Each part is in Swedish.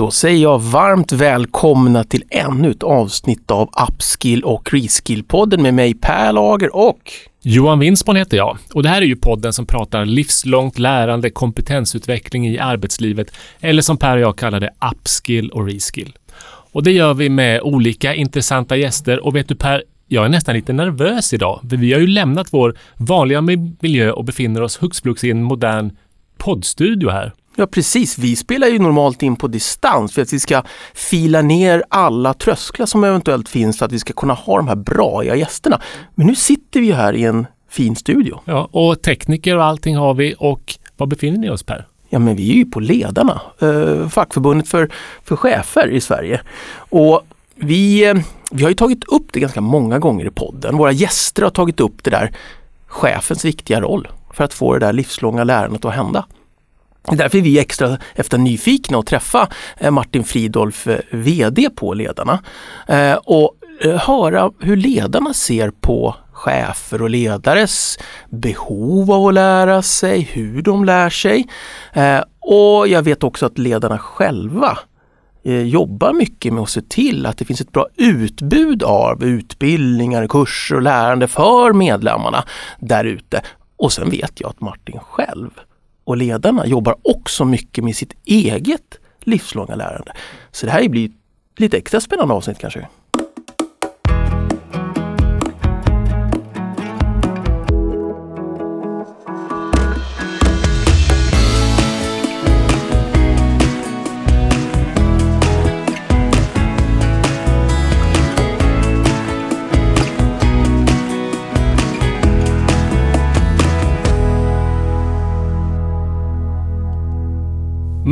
Då säger jag varmt välkomna till ännu ett avsnitt av Upskill och Reskill-podden med mig Per Lager och Johan Winsborn heter jag och det här är ju podden som pratar livslångt lärande, kompetensutveckling i arbetslivet eller som Per och jag kallar det upskill och reskill. Och det gör vi med olika intressanta gäster och vet du Per, jag är nästan lite nervös idag för vi har ju lämnat vår vanliga miljö och befinner oss hux flux i en modern poddstudio här. Ja precis, vi spelar ju normalt in på distans för att vi ska fila ner alla trösklar som eventuellt finns för att vi ska kunna ha de här bra gästerna. Men nu sitter vi här i en fin studio. Ja, och tekniker och allting har vi och var befinner ni oss Per? Ja men vi är ju på Ledarna, eh, fackförbundet för, för chefer i Sverige. Och vi, eh, vi har ju tagit upp det ganska många gånger i podden. Våra gäster har tagit upp det där chefens viktiga roll för att få det där livslånga lärandet att hända. Därför är vi extra efter nyfikna att träffa eh, Martin Fridolf, eh, VD på Ledarna eh, och höra hur ledarna ser på chefer och ledares behov av att lära sig, hur de lär sig. Och jag vet också att ledarna själva jobbar mycket med att se till att det finns ett bra utbud av utbildningar, kurser och lärande för medlemmarna där ute. Och sen vet jag att Martin själv och ledarna jobbar också mycket med sitt eget livslånga lärande. Så det här blir lite extra spännande avsnitt kanske.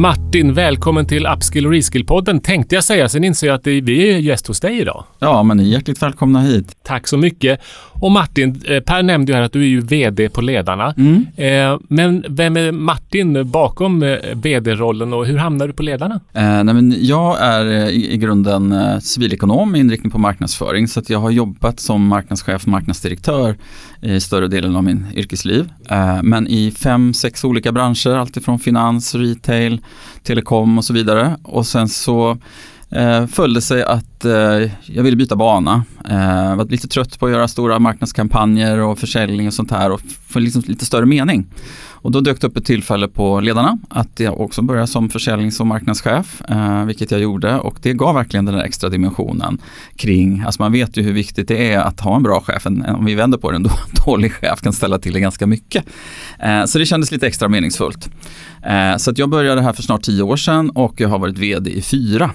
Martin, välkommen till Upskill och Reskill-podden tänkte jag säga. Sen inser jag att vi är gäst hos dig idag. Ja, men ni är hjärtligt välkomna hit. Tack så mycket. Och Martin, eh, Per nämnde ju här att du är ju VD på Ledarna. Mm. Eh, men vem är Martin bakom eh, VD-rollen och hur hamnar du på Ledarna? Eh, nej, men jag är i, grunden civilekonom med inriktning på marknadsföring så att jag har jobbat som marknadschef och marknadsdirektör i större delen av min yrkesliv. Eh, men i fem, sex olika branscher, alltifrån finans, retail, telekom och så vidare. Och sen så eh, följde sig att eh, jag ville byta bana. Jag var lite trött på att göra stora marknadskampanjer och försäljning och sånt här och få liksom lite större mening. Och då dök det upp ett tillfälle på Ledarna att jag också började som försäljnings och marknadschef, eh, vilket jag gjorde och det gav verkligen den där extra dimensionen kring, alltså man vet ju hur viktigt det är att ha en bra chef, en, om vi vänder på det, en dålig chef kan ställa till det ganska mycket. Eh, så det kändes lite extra meningsfullt. Eh, så att jag började här för snart tio år sedan och jag har varit vd i fyra.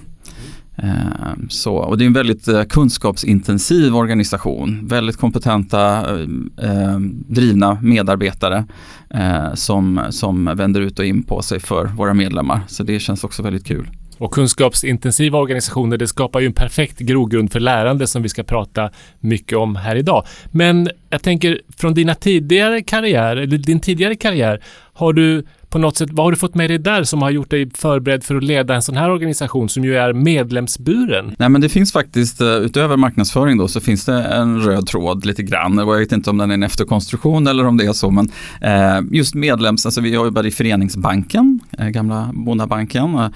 Ehm, så, och det är en väldigt eh, kunskapsintensiv organisation. Väldigt kompetenta, eh, ehm, drivna medarbetare eh, som, som vänder ut och in på sig för våra medlemmar. Så det känns också väldigt kul. Och kunskapsintensiva organisationer, det skapar ju en perfekt grogrund för lärande som vi ska prata mycket om här idag. Men jag tänker från dina tidigare karriär, din tidigare karriär, har du på något sätt, vad har du fått med dig där som har gjort dig förberedd för att leda en sån här organisation som ju är medlemsburen? Nej men det finns faktiskt, eh, utöver marknadsföring då, så finns det en röd tråd lite grann. Jag vet inte om den är en efterkonstruktion eller om det är så, men eh, just medlems, alltså vi jobbar i Föreningsbanken, eh, gamla Bondabanken, eh,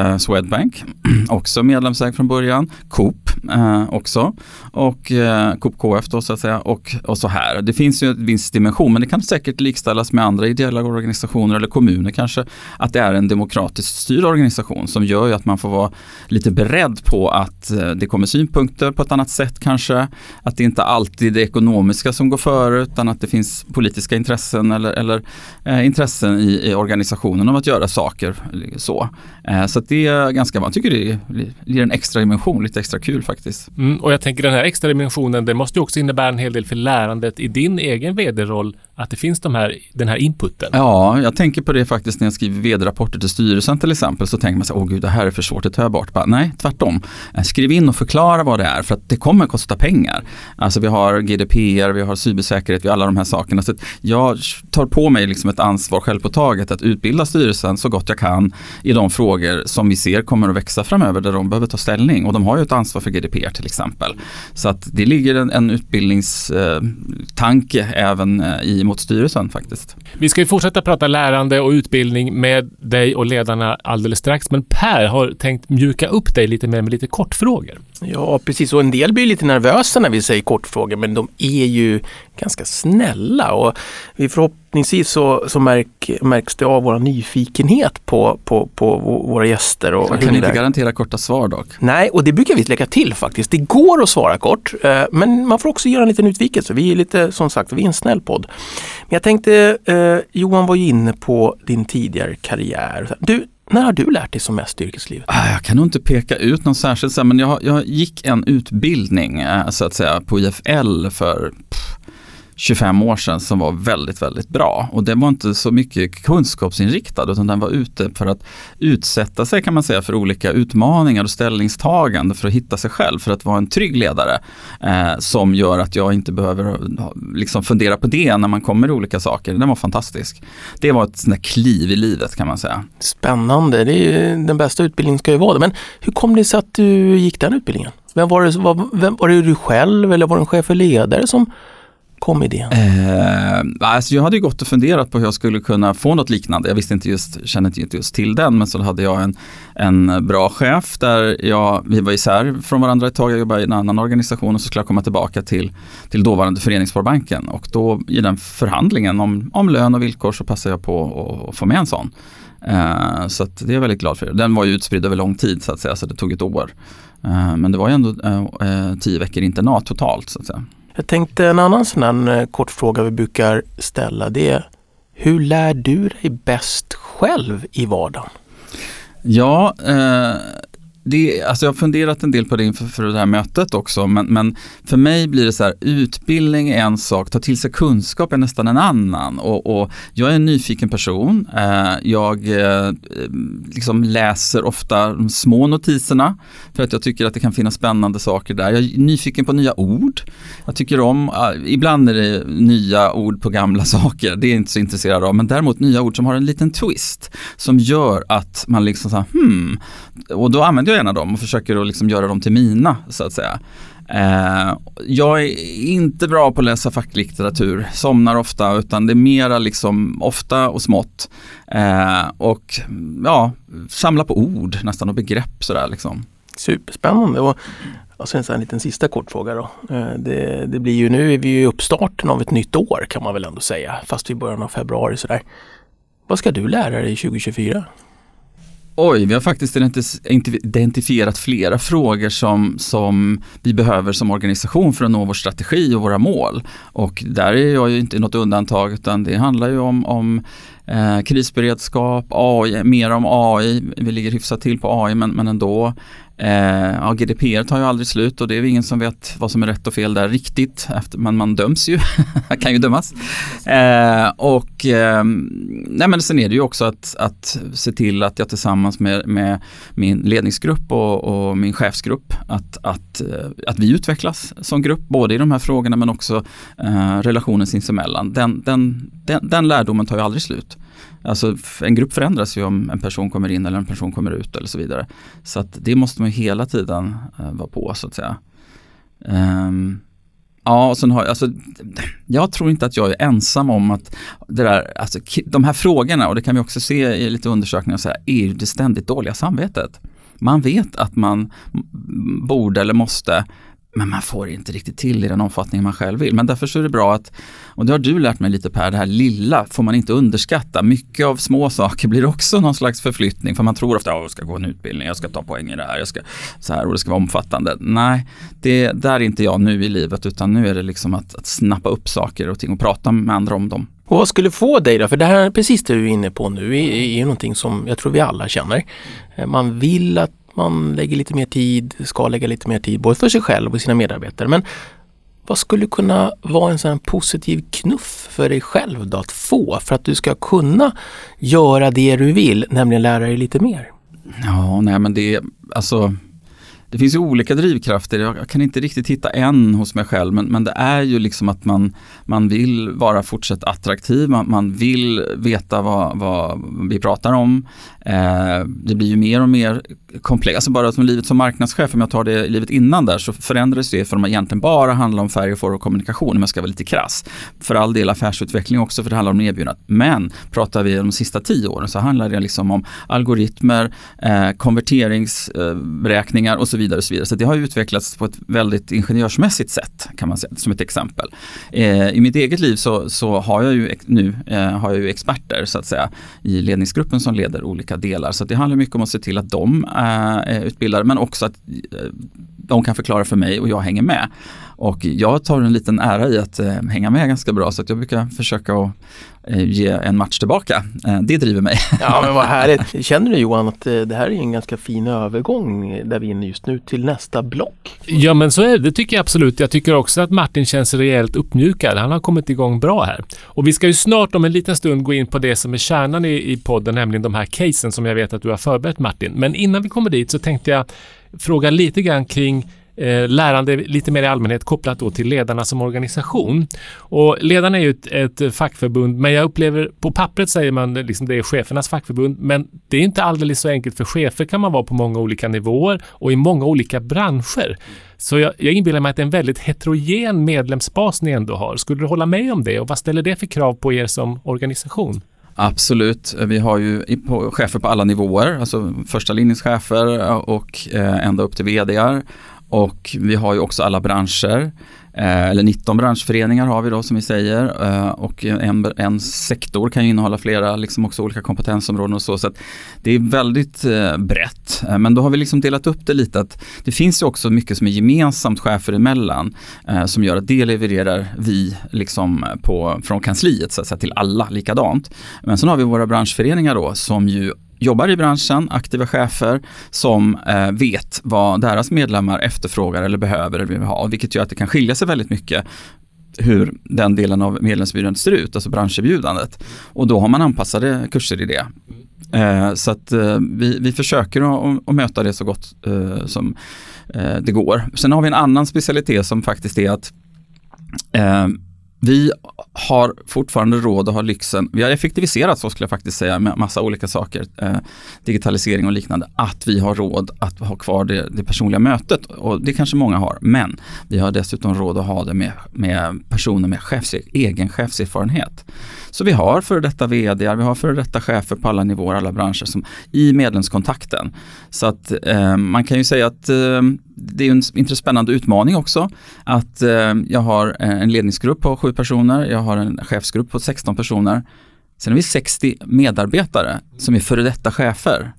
eh Swedbank, också medlemsägd från början, Coop eh, också och eh, Coop KF då så att säga och, och så här. Det finns ju en viss dimension, men det kan säkert likställas med andra ideella organisationer eller kommuner kanske, att det är en demokratiskt styrd organisation som gör ju att man får vara lite beredd på att eh, det kommer synpunkter på ett annat sätt kanske. Att det inte alltid är det ekonomiska som går före utan att det finns politiska intressen eller, eller eh, intressen i, i, organisationen om att göra saker så. Eh, så det är ganska, man tycker det ger en extra dimension, lite extra kul faktiskt. Mm, och jag tänker den här extra dimensionen, det måste ju också innebära en hel del för lärandet i din egen vd-roll, att det finns de här, den här inputen. Ja, jag tänker tänker på det faktiskt när jag skriver vd-rapporter till styrelsen till exempel så tänker man så åh gud det här är för svårt, det tar jag bort. Bara, nej, tvärtom. Eh, skriv in och förklara vad det är för att det kommer kosta pengar. Alltså vi har GDPR, vi har cybersäkerhet, vi har alla de här sakerna. Så jag tar på mig liksom ett ansvar självpåtaget att utbilda styrelsen så gott jag kan i de frågor som vi ser kommer att växa framöver där de behöver ta ställning. Och de har ju ett ansvar för GDPR till exempel. Så att det ligger en, en utbildningstanke eh, även eh, i mot styrelsen faktiskt. Vi ska ju fortsätta prata lärande och utbildning med dig och ledarna alldeles strax. Men Per har tänkt mjuka upp dig lite mer med lite kortfrågor. Ja, precis. Och en del blir lite nervösa när vi säger kortfrågor, men de är ju ganska snälla. Och vi får förhoppningsvis så, så märk, märks det av vår nyfikenhet på, på, på våra gäster. Och Jag kan inte garantera korta svar dock. Nej, och det brukar vi lägga till faktiskt. Det går att svara kort, eh, men man får också göra en liten utvikelse. Vi är lite, som sagt, vi är en snäll podd. Men jag tänkte, eh, Johan var ju inne på din tidigare karriär. Du, när har du lärt dig som mest i yrkeslivet? Ah, jag kan nog inte peka ut någon särskild, men jag, jag gick en utbildning eh, så att säga på IFL för 25 år sedan som var väldigt, väldigt bra. Och den var inte så mycket kunskapsinriktad utan den var ute för att utsätta sig kan man säga för olika utmaningar och ställningstagande för att hitta sig själv, för att vara en trygg ledare eh, som gör att jag inte behöver eh, liksom fundera på det när man kommer i olika saker. Den var fantastisk. Det var ett sånt kliv i livet kan man säga. Spännande, det är ju, den bästa utbildningen ska ju vara det. Men hur kom det sig att du gick den utbildningen? Vem var, det, var, vem, var det du själv eller var det en chef eller ledare som kom idén? Eh, alltså jag hade ju gått och funderat på hur jag skulle kunna få något liknande. Jag visste inte just, kände inte just till den men så hade jag en, en bra chef där jag, vi var isär från varandra ett tag. Jag jobbade i en annan organisation och så skulle jag komma tillbaka till, till dåvarande Föreningssparbanken och då i den förhandlingen om, om lön och villkor så passade jag på att få med en sån. Eh, så det är jag väldigt glad för. Den var ju utspridd över lång tid så att säga, så det tog ett år. Eh, men det var ju ändå eh, eh, tio veckor internat totalt så att säga. Jag tänkte en annan sån här eh, kort fråga vi brukar ställa det är hur lär du dig bäst själv i vardagen? Ja, eh, det, alltså jag har funderat en del på det inför för det här mötet också, men, men, för mig blir det så här, utbildning är en sak, ta till sig kunskap är nästan en annan. Och, och jag är en nyfiken person. Eh, jag eh, liksom läser ofta de små notiserna för att jag tycker att det kan finnas spännande saker där. Jag är nyfiken på nya ord. Jag tycker om, eh, ibland är det nya ord på gamla saker, det är jag inte så intresserad av, men däremot nya ord som har en liten twist som gör att man liksom så här, hmm, och då använder jag gärna dem och försöker att liksom göra dem till mina så att säga. Eh, jag är inte bra på att läsa facklitteratur, somnar ofta utan det är mera liksom ofta och smått. Eh, och ja, samla på ord nästan och begrepp sådär liksom. Superspännande. Och och sen så en liten sista kort fråga då. Eh, det, det, blir ju nu är vi i uppstarten av ett nytt år kan man väl ändå säga, fast i början av februari sådär. Vad ska du lära dig 2024? Oj, vi har faktiskt identifierat flera frågor som, som vi behöver som organisation för att nå vår strategi och våra mål. Och där är jag ju inte något undantag utan det handlar ju om, om eh, krisberedskap, AI, mer om AI. Vi ligger hyfsat till på AI men, men ändå. Eh, ja, GDPR tar ju aldrig slut och det är ingen som vet vad som är rätt och fel där riktigt. Efter, men man döms ju, kan ju dömas. Eh, och eh, nej, men sen är det ju också att, att se till att jag tillsammans med, med min ledningsgrupp och, och, min chefsgrupp att, att, eh, att vi utvecklas som grupp både i de här frågorna men också eh, relationen sinsemellan. Den, den, den, den lärdomen tar ju aldrig slut. Alltså en grupp förändras ju om en person kommer in eller en person kommer ut eller så vidare. Så att det måste man hela tiden eh, vara på så att säga. Um, ja, och sen har jag, alltså, jag tror inte att jag är ensam om att det där, alltså, de här frågorna och det kan vi också se i lite undersökningar, så här, är ju det ständigt dåliga samvetet. Man vet att man borde eller måste men man får inte riktigt till i den omfattning man själv vill. Men därför så är det bra att, och det har du lärt mig lite Per, det här lilla får man inte underskatta. Mycket av små saker blir också någon slags förflyttning för man tror ofta att jag ska gå en utbildning, jag ska ta poäng i det här, jag ska så här och det ska vara omfattande. Nej, det, där är inte jag nu i livet utan nu är det liksom att, att snappa upp saker och ting och prata med andra om dem. Och vad skulle få dig då? För det här precis det du är inne på nu är, är någonting som jag tror vi alla känner. Man vill att man lägger lite mer tid, ska lägga lite mer tid både för sig själv och sina medarbetare. Men vad skulle kunna vara en sån positiv knuff för dig själv då att få för att du ska kunna göra det du vill, nämligen lära dig lite mer? Ja, nej men det, alltså det finns ju olika drivkrafter. Jag kan inte riktigt hitta en hos mig själv men, men det är ju liksom att man, man vill vara fortsatt attraktiv, man, man vill veta vad, vad vi pratar om. Eh, det blir ju mer och mer komplext. alltså bara som livet som marknadschef, om jag tar det livet innan där så förändrades det från att egentligen bara handla om färg, form och kommunikation om jag ska vara lite krass. För all del affärsutveckling också för det handlar om erbjudandet. Men pratar vi om de sista tio åren så handlar det liksom om algoritmer, eh, konverteringsberäkningar eh, och så vidare. Och så vidare. Så det har utvecklats på ett väldigt ingenjörsmässigt sätt kan man säga som ett exempel. Eh, I mitt eget liv så, så har jag ju nu eh, har jag ju experter så att säga i ledningsgruppen som leder olika delar. Så det handlar mycket om att se till att de eh, är utbildade men också att eh, de kan förklara för mig och jag hänger med. Och jag tar en liten ära i att eh, hänga med ganska bra så att jag brukar försöka att eh, ge en match tillbaka. Eh, det driver mig. Ja men vad härligt. Känner du Johan att eh, det här är en ganska fin övergång där vi är inne just nu till nästa block? Ja men så är det, det tycker jag absolut. Jag tycker också att Martin känns rejält uppmjukad. Han har kommit igång bra här. Och vi ska ju snart om en liten stund gå in på det som är kärnan i, i podden, nämligen de här casen som jag vet att du har förberett Martin. Men innan vi kommer dit så tänkte jag fråga lite grann kring Eh, lärande lite mer i allmänhet kopplat då till ledarna som organisation. Och ledarna är ju ett, ett fackförbund, men jag upplever på pappret säger man liksom det är chefernas fackförbund, men det är inte alldeles så enkelt för chefer kan man vara på många olika nivåer och i många olika branscher. Så jag, jag inbillar mig att det är en väldigt heterogen medlemsbas ni ändå har. Skulle du hålla med om det och vad ställer det för krav på er som organisation? Absolut, vi har ju chefer på alla nivåer, alltså första linjens chefer och eh, ända upp till vdar. Och vi har ju också alla branscher, eh, eller 19 branschföreningar har vi då som vi säger. Eh, och en, en sektor kan ju innehålla flera, liksom också olika kompetensområden och så. Så det är väldigt eh, brett. Eh, men då har vi liksom delat upp det lite att det finns ju också mycket som är gemensamt chefer emellan eh, som gör att det levererar vi liksom på, från kansliet så att säga, till alla likadant. Men sen har vi våra branschföreningar då som ju jobbar i branschen, aktiva chefer som eh, vet vad deras medlemmar efterfrågar eller behöver eller vill ha, vilket gör att det kan skilja sig väldigt mycket hur den delen av medlemserbjudandet ser ut, alltså branscherbjudandet. Och då har man anpassade kurser i det. Eh, så att eh, vi, vi försöker att, att möta det så gott eh, som eh, det går. Sen har vi en annan specialitet som faktiskt är att eh, vi har fortfarande råd att ha lyxen, vi har effektiviserat så skulle jag faktiskt säga med massa olika saker, eh, digitalisering och liknande, att vi har råd att ha kvar det, det, personliga mötet. Och det kanske många har, men vi har dessutom råd att ha det med, med personer med chefs, egen chefserfarenhet. Så vi har före detta vd, vi har före detta chefer på alla nivåer, alla branscher som, i medlemskontakten. Så att eh, man kan ju säga att eh, det är en intressant spännande utmaning också. Att eh, jag har eh, en ledningsgrupp på sju personer, jag har en chefsgrupp på 16 personer. Sen har vi 60 medarbetare som är före detta chefer.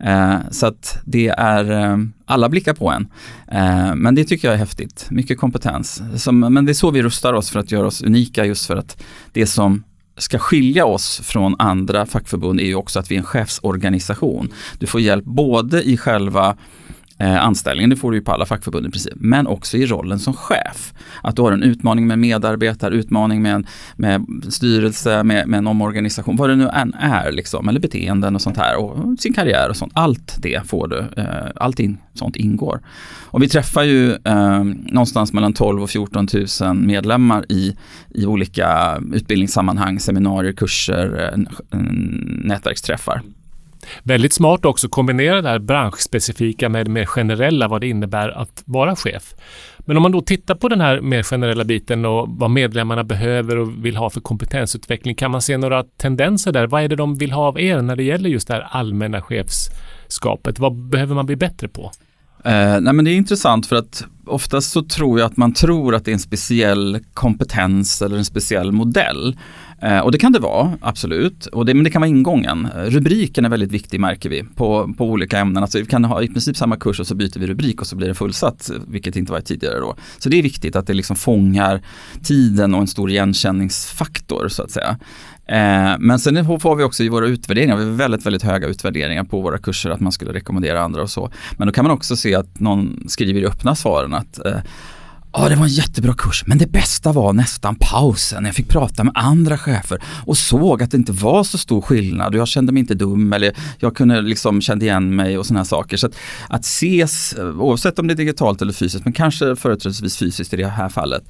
Eh, så att det är, eh, alla blickar på en. Eh, men det tycker jag är häftigt, mycket kompetens. Som, men det är så vi rustar oss för att göra oss unika just för att det som ska skilja oss från andra fackförbund är ju också att vi är en chefsorganisation. Du får hjälp både i själva Eh, anställningen, det får du ju på alla fackförbund i princip, men också i rollen som chef. Att du har en utmaning med medarbetare, utmaning med en med styrelse, med, med en omorganisation, vad det nu än är, liksom, eller beteenden och sånt här och sin karriär och sånt. Allt det får du, eh, allting sånt ingår. Och vi träffar ju eh, någonstans mellan 12 och 14 000 medlemmar i, i olika utbildningssammanhang, seminarier, kurser, nätverksträffar. Väldigt smart också att kombinera det här branschspecifika med det mer generella, vad det innebär att vara chef. Men om man då tittar på den här mer generella biten och vad medlemmarna behöver och vill ha för kompetensutveckling, kan man se några tendenser där? Vad är det de vill ha av er när det gäller just det här allmänna chefskapet? Vad behöver man bli bättre på? Eh, nej men det är intressant för att oftast så tror jag att man tror att det är en speciell kompetens eller en speciell modell. Eh, och det kan det vara, absolut. Och det, men det kan vara ingången. Eh, rubriken är väldigt viktig märker vi på, på olika ämnen. Alltså vi kan ha i princip samma kurs och så byter vi rubrik och så blir det fullsatt, vilket inte var tidigare då. Så det är viktigt att det liksom fångar tiden och en stor igenkänningsfaktor så att säga. Eh, men sen får vi också i våra utvärderingar, vi har väldigt, väldigt höga utvärderingar på våra kurser att man skulle rekommendera andra och så. Men då kan man också se att någon skriver i öppna svaren att eh, Ja, det var en jättebra kurs, men det bästa var nästan pausen. när Jag fick prata med andra chefer och såg att det inte var så stor skillnad och jag kände mig inte dum eller jag kunde liksom kände igen mig och sådana här saker. Så att, att ses, oavsett om det är digitalt eller fysiskt, men kanske företrädesvis fysiskt i det här fallet,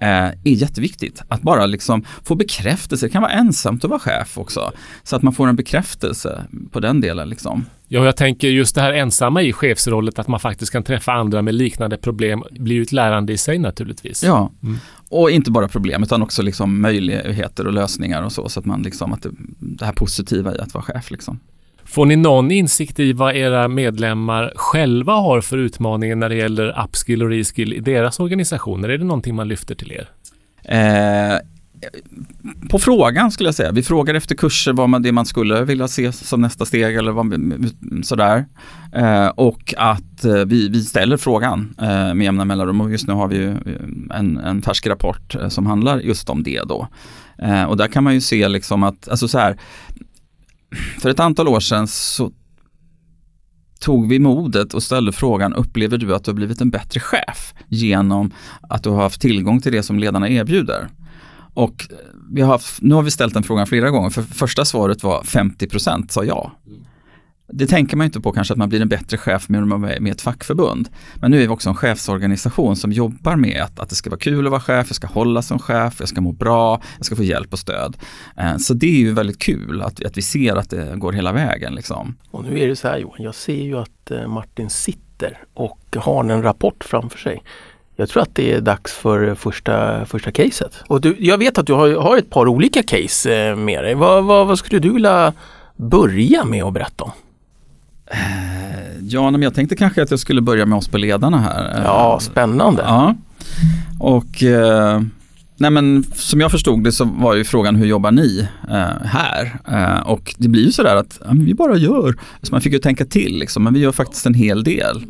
eh, är jätteviktigt. Att bara liksom få bekräftelse. Det kan vara ensamt att vara chef också. Så att man får en bekräftelse på den delen. Liksom. Ja, jag tänker just det här ensamma i chefsrollen, att man faktiskt kan träffa andra med liknande problem, blir ju ett lärande i sig naturligtvis. Ja, mm. och inte bara problem utan också liksom möjligheter och lösningar och så, så att man liksom, att det, det här positiva i att vara chef liksom. Får ni någon insikt i vad era medlemmar själva har för utmaningar när det gäller upskill och reskill i deras organisationer? Är det någonting man lyfter till er? Eh, på frågan skulle jag säga. Vi frågar efter kurser, vad man, det man skulle vilja se som nästa steg eller vad, sådär. Eh, och att eh, vi, vi ställer frågan eh, med jämna mellanrum och just nu har vi eh, en, en färsk rapport eh, som handlar just om det då. Eh, och där kan man ju se liksom att, alltså så här, för ett antal år sedan så tog vi modet och ställde frågan, upplever du att du har blivit en bättre chef genom att du har haft tillgång till det som ledarna erbjuder? Och eh, vi har, nu har vi ställt den frågan flera gånger, för första svaret var 50% sa ja. Det tänker man inte på kanske att man blir en bättre chef med, med ett fackförbund. Men nu är vi också en chefsorganisation som jobbar med att, att det ska vara kul att vara chef, jag ska hålla som chef, jag ska må bra, jag ska få hjälp och stöd. Eh, så det är ju väldigt kul att, att vi ser att det går hela vägen. Liksom. Och nu är det så här Johan, jag ser ju att eh, Martin sitter och har en rapport framför sig. Jag tror att det är dags för första, första caset. Och du, jag vet att du har, har ett par olika case eh, med dig. Vad, vad, vad skulle du vilja börja med att berätta om? Eh, ja, men jag tänkte kanske att jag skulle börja med oss på ledarna här. Ja, spännande. Ja. Och eh, nej men, som jag förstod det så var ju frågan hur jobbar ni eh, här? Eh, och det blir ju sådär att ja, vi bara gör. Så man fick ju tänka till liksom, men vi gör faktiskt en hel del.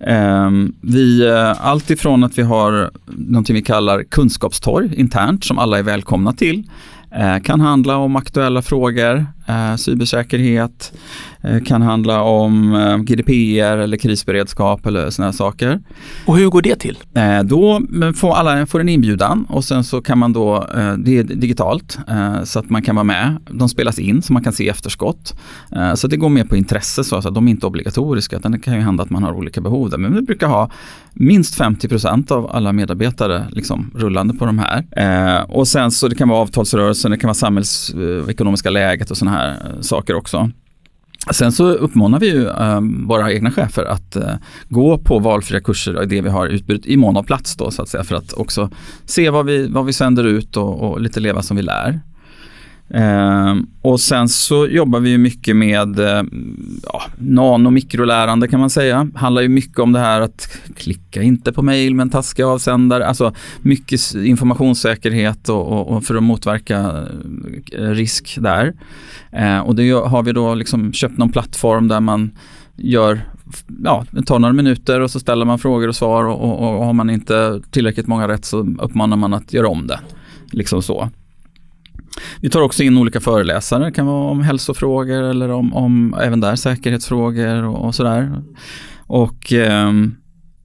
Ehm, vi, eh, allt ifrån att vi har någonting vi kallar kunskapstorg internt som alla är välkomna till. Eh, kan handla om aktuella frågor, eh, cybersäkerhet, eh, kan handla om eh, GDPR eller krisberedskap eller sådana saker. Och hur går det till? Eh, då får alla får en inbjudan och sen så kan man då, eh, det är digitalt så att man kan vara med. De spelas in så man kan se efterskott. så det går mer på intresse så att de är inte obligatoriska utan det kan ju hända att man har olika behov där. Men vi brukar ha minst 50% av alla medarbetare liksom rullande på de här. och sen så det kan vara avtalsrörelsen, det kan vara samhällsekonomiska läget och sådana här här eh, saker också. Sen så uppmanar vi ju eh, våra egna chefer att eh, gå på valfria kurser, och det vi har utbudet i mån av plats då så att säga för att också se vad vi, vad vi sänder ut och, och lite leva som vi lär. Ehm, och sen så jobbar vi mycket med eh, ja, nan mikrolärande kan man säga. Handlar ju mycket om det här att klicka inte på mejl med en taskig avsändare. Alltså mycket informationssäkerhet och, och, och för att motverka eh, risk där. Ehm, och det har vi då liksom köpt någon plattform där man gör ja, det tar några minuter och så ställer man frågor och svar och, och, och har man inte tillräckligt många rätt så uppmanar man att göra om det. Liksom så. Vi tar också in olika föreläsare, det kan vara om hälsofrågor eller om, om även där säkerhetsfrågor och, och sådär. Och ehm,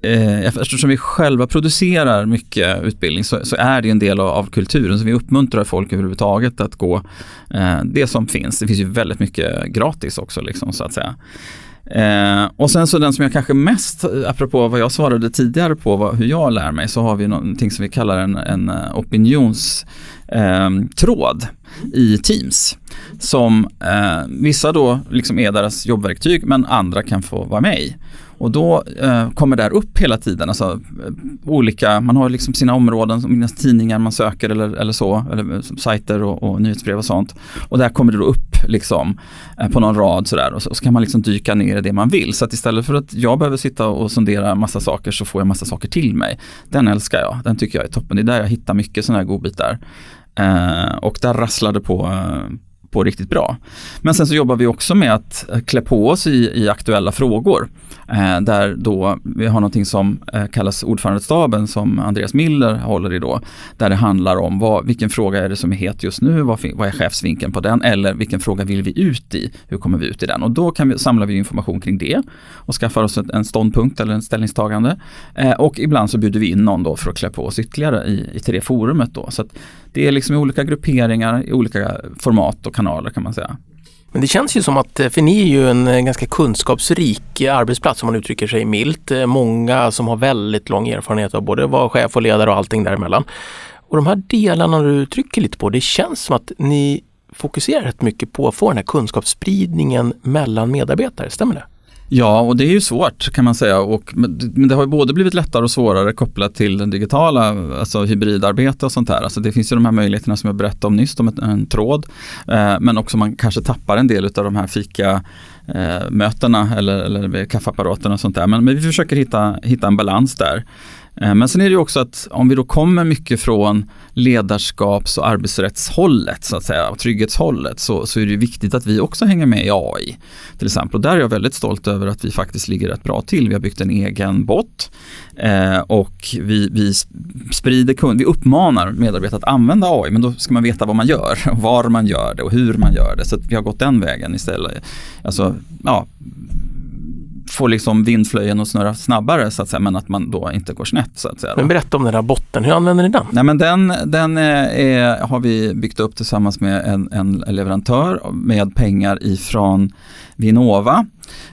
eh, eftersom vi själva producerar mycket utbildning så, så är det en del av, av, kulturen. Så vi uppmuntrar folk överhuvudtaget att gå eh, det som finns. Det finns ju väldigt mycket gratis också liksom, så att säga. Eh, och sen så den som jag kanske mest, eh, apropå vad jag svarade tidigare på vad, hur jag lär mig, så har vi någonting som vi kallar en, en opinionstråd eh, ehm, i Teams. Som eh, vissa då liksom är deras jobbverktyg men andra kan få vara med i. Och då eh, kommer där upp hela tiden, alltså eh, olika, man har liksom sina områden, sina tidningar man söker eller, eller så, eller eh, sajter och, och nyhetsbrev och sånt. Och där kommer det då upp liksom eh, på någon rad sådär och så, och så, kan man liksom dyka ner i det man vill. Så att istället för att jag behöver sitta och sondera massa saker så får jag massa saker till mig. Den älskar jag, den tycker jag är toppen. Det är där jag hittar mycket sådana här godbitar. Eh, och där rasslade på eh, på riktigt bra. Men sen så jobbar vi också med att eh, klä på oss i, i aktuella frågor. Eh, där då vi har någonting som eh, kallas ordförandestaben som Andreas Miller håller i då. Där det handlar om vad, vilken fråga är det som är het just nu, vad, vad är chefsvinkeln på den eller vilken fråga vill vi ut i, hur kommer vi ut i den? Och då kan vi, samlar vi information kring det och skaffar oss en ståndpunkt eller en ställningstagande. Eh, och ibland så bjuder vi in någon då för att klä på oss ytterligare i, i till det forumet då. Så att det är liksom i olika grupperingar, i olika format och kanaler kan man säga. Men det känns ju som att, eh, för ni är ju en eh, ganska kunskapsrik eh, arbetsplats om man uttrycker sig milt. Många som har väldigt lång erfarenhet av både att vara chef och ledare och allting däremellan. Och de här delarna du trycker lite på, det känns som att ni fokuserar rätt mycket på att få den här kunskapsspridningen mellan medarbetare, stämmer det? Ja, och det är ju svårt kan man säga. Och, men det har ju både blivit lättare och svårare kopplat till den digitala, alltså hybridarbete och sånt där. Alltså det finns ju de här möjligheterna som jag berättade om nyss, om en, en tråd. Eh, men också man kanske tappar en del av de här fika eh, mötena eller, eller kaffeapparaterna och sånt där. Men, men vi försöker hitta, hitta en balans där. Eh, men sen är det ju också att om vi då kommer mycket från ledarskaps och arbetsrättshållet så att säga och trygghetshållet så, så är det viktigt att vi också hänger med i AI. Till exempel och där är jag väldigt stolt över att vi faktiskt ligger rätt bra till. Vi har byggt en egen bot eh, och vi, vi sprider kund, vi uppmanar medarbetare att använda AI men då ska man veta vad man gör och var man gör det och hur man gör det. Så vi har gått den vägen istället. Alltså, ja, få liksom vindflöjen att snurra snabbare så att säga, men att man då inte går snett. Så att säga. Men berätta om den här botten, hur använder ni den? Nej, men den den är, har vi byggt upp tillsammans med en, en leverantör med pengar ifrån Vinnova.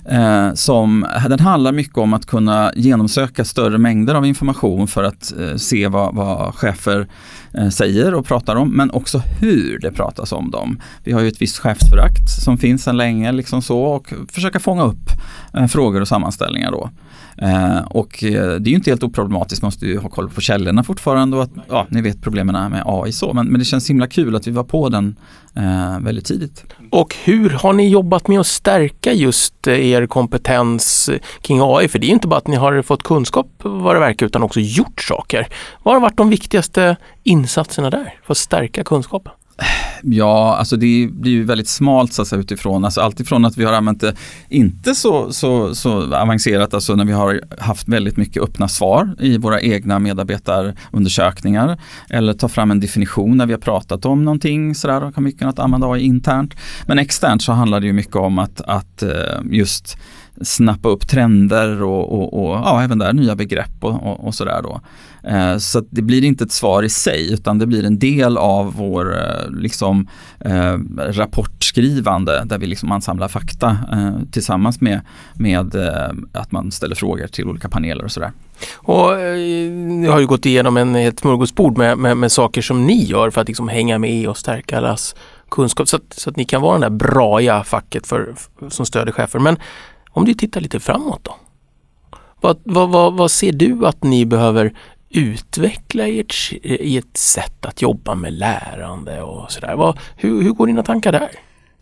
Eh, som, eh, den handlar mycket om att kunna genomsöka större mängder av information för att eh, se vad, vad chefer eh, säger och pratar om, men också hur det pratas om dem. Vi har ju ett visst chefsförakt som finns sedan länge liksom så och försöka fånga upp eh, frågor och sammanställningar då. Eh, och eh, det är ju inte helt oproblematiskt, man måste ju ha koll på källorna fortfarande och att, ja, ni vet problemen med AI så, men, men det känns himla kul att vi var på den eh, väldigt tidigt. Och hur har ni jobbat med att stärka just eh, er kompetens eh, kring AI? För det är ju inte bara att ni har fått kunskap vad det verkar utan också gjort saker. Vad har varit de viktigaste insatserna där för att stärka kunskapen? Ja, alltså det blir ju väldigt smalt så att säga, utifrån. Alltså alltifrån att vi har använt det inte så, så, så avancerat, alltså när vi har haft väldigt mycket öppna svar i våra egna medarbetarundersökningar. Eller ta fram en definition när vi har pratat om någonting sådär och mycket att använda AI internt. Men externt så handlar det ju mycket om att, att eh, just snappa upp trender och, och, och ja, även där nya begrepp och, och, och sådär då. Eh, så det blir inte ett svar i sig utan det blir en del av vår eh, liksom, eh, rapportskrivande där vi liksom ansamlar fakta eh, tillsammans med, med eh, att man ställer frågor till olika paneler och sådär. Och eh, ni har ju gått igenom en, ett smörgåsbord med, med, med, saker som ni gör för att liksom hänga med och stärka allas kunskap så att, så att ni kan vara det där braiga facket för, som stöder chefer. Men om du tittar lite framåt då? Vad, vad, vad, vad ser du att ni behöver utveckla i ett, i ett sätt att jobba med lärande och sådär? Hur, hur går dina tankar där?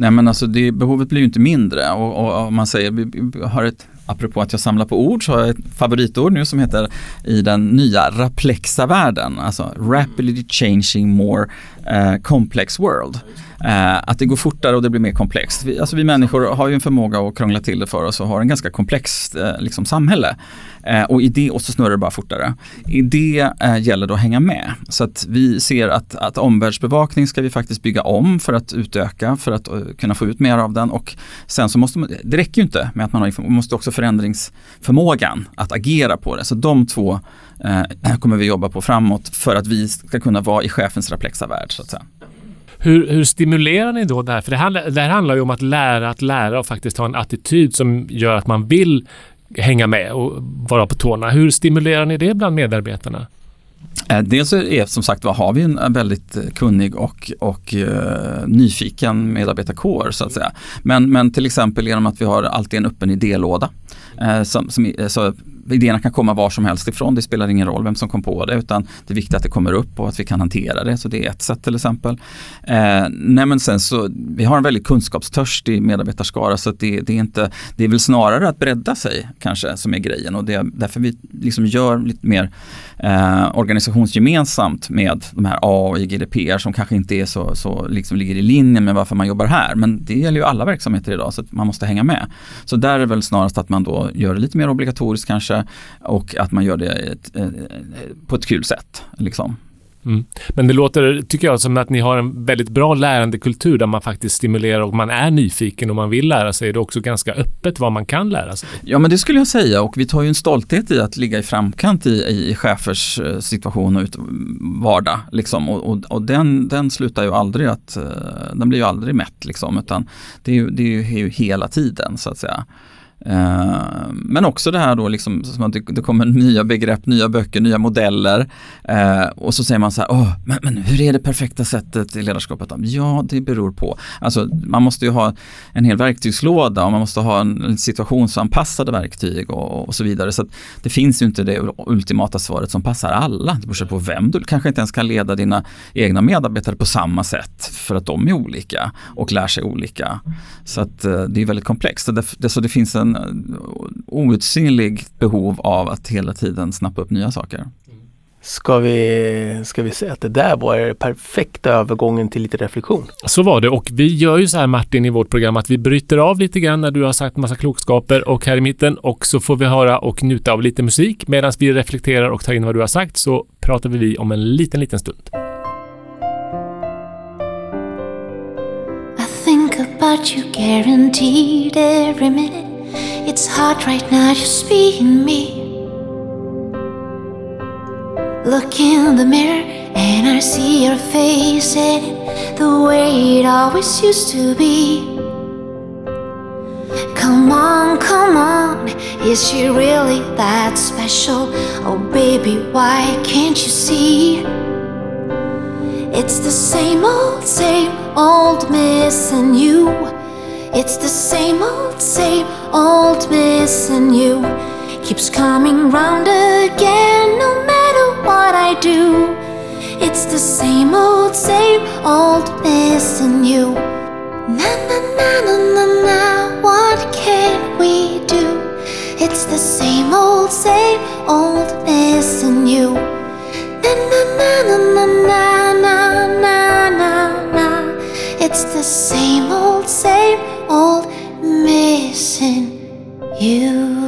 Nej men alltså det, behovet blir ju inte mindre och, om man säger, vi har ett, apropå att jag samlar på ord så har jag ett favoritord nu som heter i den nya raplexa världen, alltså rapidly changing more eh, complex world. Eh, att det går fortare och det blir mer komplext. Vi, alltså vi människor har ju en förmåga att krångla till det för oss och har en ganska komplext eh, liksom, samhälle. Eh, och i det, och så snurrar det bara fortare. I det eh, gäller det att hänga med. Så att vi ser att, att omvärldsbevakning ska vi faktiskt bygga om för att utöka, för att uh, kunna få ut mer av den. Och sen så måste man, det räcker ju inte med att man har man måste också förändringsförmågan att agera på det. Så de två eh, kommer vi jobba på framåt för att vi ska kunna vara i chefens raplexa värld så att säga. Hur, hur, stimulerar ni då det här? För det, handlar, det här handlar ju om att lära att lära och faktiskt ha en attityd som gör att man vill hänga med och vara på tårna. Hur stimulerar ni det bland medarbetarna? Eh, dels är som sagt vad har vi en väldigt kunnig och, och uh, nyfiken medarbetarkår så att säga. Men, men till exempel genom att vi har alltid en öppen idélåda. Uh, som, som, så idéerna kan komma var som helst ifrån. Det spelar ingen roll vem som kom på det utan det är viktigt att det kommer upp och att vi kan hantera det. Så det är ett sätt till exempel. Eh, nej men sen så, vi har en väldigt kunskapstörstig medarbetarskara så att det, det, är inte, det är väl snarare att bredda sig kanske som är grejen och det är därför vi liksom gör lite mer eh, organisationsgemensamt med de här A och GDPR som kanske inte är så, så liksom ligger i linje med varför man jobbar här. Men det gäller ju alla verksamheter idag så att man måste hänga med. Så där är det väl snarast att man då gör det lite mer obligatoriskt kanske och att man gör det ett, på ett kul sätt. Liksom. Mm. Men det låter, tycker jag, som att ni har en väldigt bra lärandekultur där man faktiskt stimulerar och man är nyfiken och man vill lära sig. Det är också ganska öppet vad man kan lära sig. Ja, men det skulle jag säga och vi tar ju en stolthet i att ligga i framkant i, i chefers eh, situation och ut, vardag. Liksom. Och, och, och, den, den slutar ju aldrig att, eh, den blir ju aldrig mätt liksom, utan det är ju, det är ju hela tiden så att säga. Eh, men också det här då liksom, som att det, det kommer nya begrepp, nya böcker, nya modeller. Eh, och så säger man så här, Åh, men, men hur är det perfekta sättet i ledarskapet? Ja, det beror på. Alltså man måste ju ha en hel verktygslåda och man måste ha en situationsanpassade verktyg och, och så vidare. Så det finns ju inte det ultimata svaret som passar alla. Det beror på vem du kanske inte ens kan leda dina egna medarbetare på samma sätt för att de är olika och lär sig olika. Så att eh, det är väldigt komplext. Så det, så det finns en outsinlig behov av att hela tiden snappa upp nya saker. Ska vi, ska vi säga att det där var den perfekta övergången till lite reflektion? Så var det och vi gör ju så här Martin i vårt program att vi bryter av lite grann när du har sagt massa klokskaper och här i mitten och så får vi höra och njuta av lite musik medan vi reflekterar och tar in vad du har sagt så pratar vi om en liten, liten stund. I think about you guaranteed every minute It's hard right now just being me Look in the mirror and I see your face and the way it always used to be. Come on, come on, is she really that special? Oh, baby, why can't you see? It's the same old, same old missing you. It's the same old, same old missing you. Keeps coming round again, no matter what I do. It's the same old, same old missing you. Na na na na na na, what can we do? It's the same old, same old missing you. Na na na na na na na na. It's the same old, same old missing you.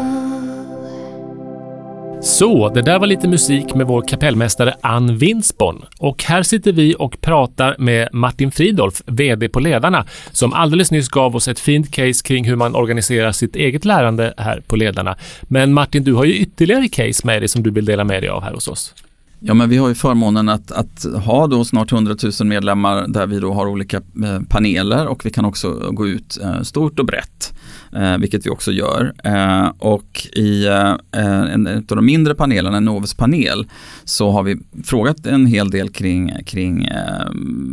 Så, det där var lite musik med vår kapellmästare Ann Winsborn. Och här sitter vi och pratar med Martin Fridolf, VD på Ledarna, som alldeles nyss gav oss ett fint case kring hur man organiserar sitt eget lärande här på Ledarna. Men Martin, du har ju ytterligare case med dig som du vill dela med dig av här hos oss. Ja, men vi har ju förmånen att, att ha då snart 100 000 medlemmar där vi då har olika eh, paneler och vi kan också gå ut eh, stort och brett eh, vilket vi också gör. Och i en, av de mindre panelerna, en Novus panel, så har vi frågat en hel del kring, kring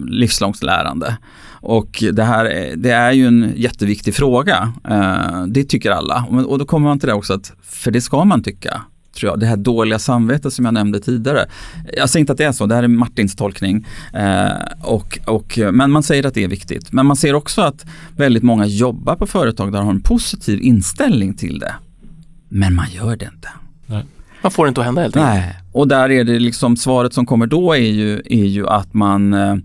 livslångt lärande. Och det här det är ju en jätteviktig fråga. Det tycker alla. Och då kommer man till det också att, för det ska man tycka tror jag. Det här dåliga samvetet som jag nämnde tidigare. Jag säger inte att det är så, det här är Martins tolkning. Eh, och, och, men man säger att det är viktigt. Men man ser också att väldigt många jobbar på företag där de har en positiv inställning till det. Men man gör det inte. Nej. Man får det inte att hända helt enkelt. Nej, och där är det liksom svaret som kommer då är ju, är ju att man eh,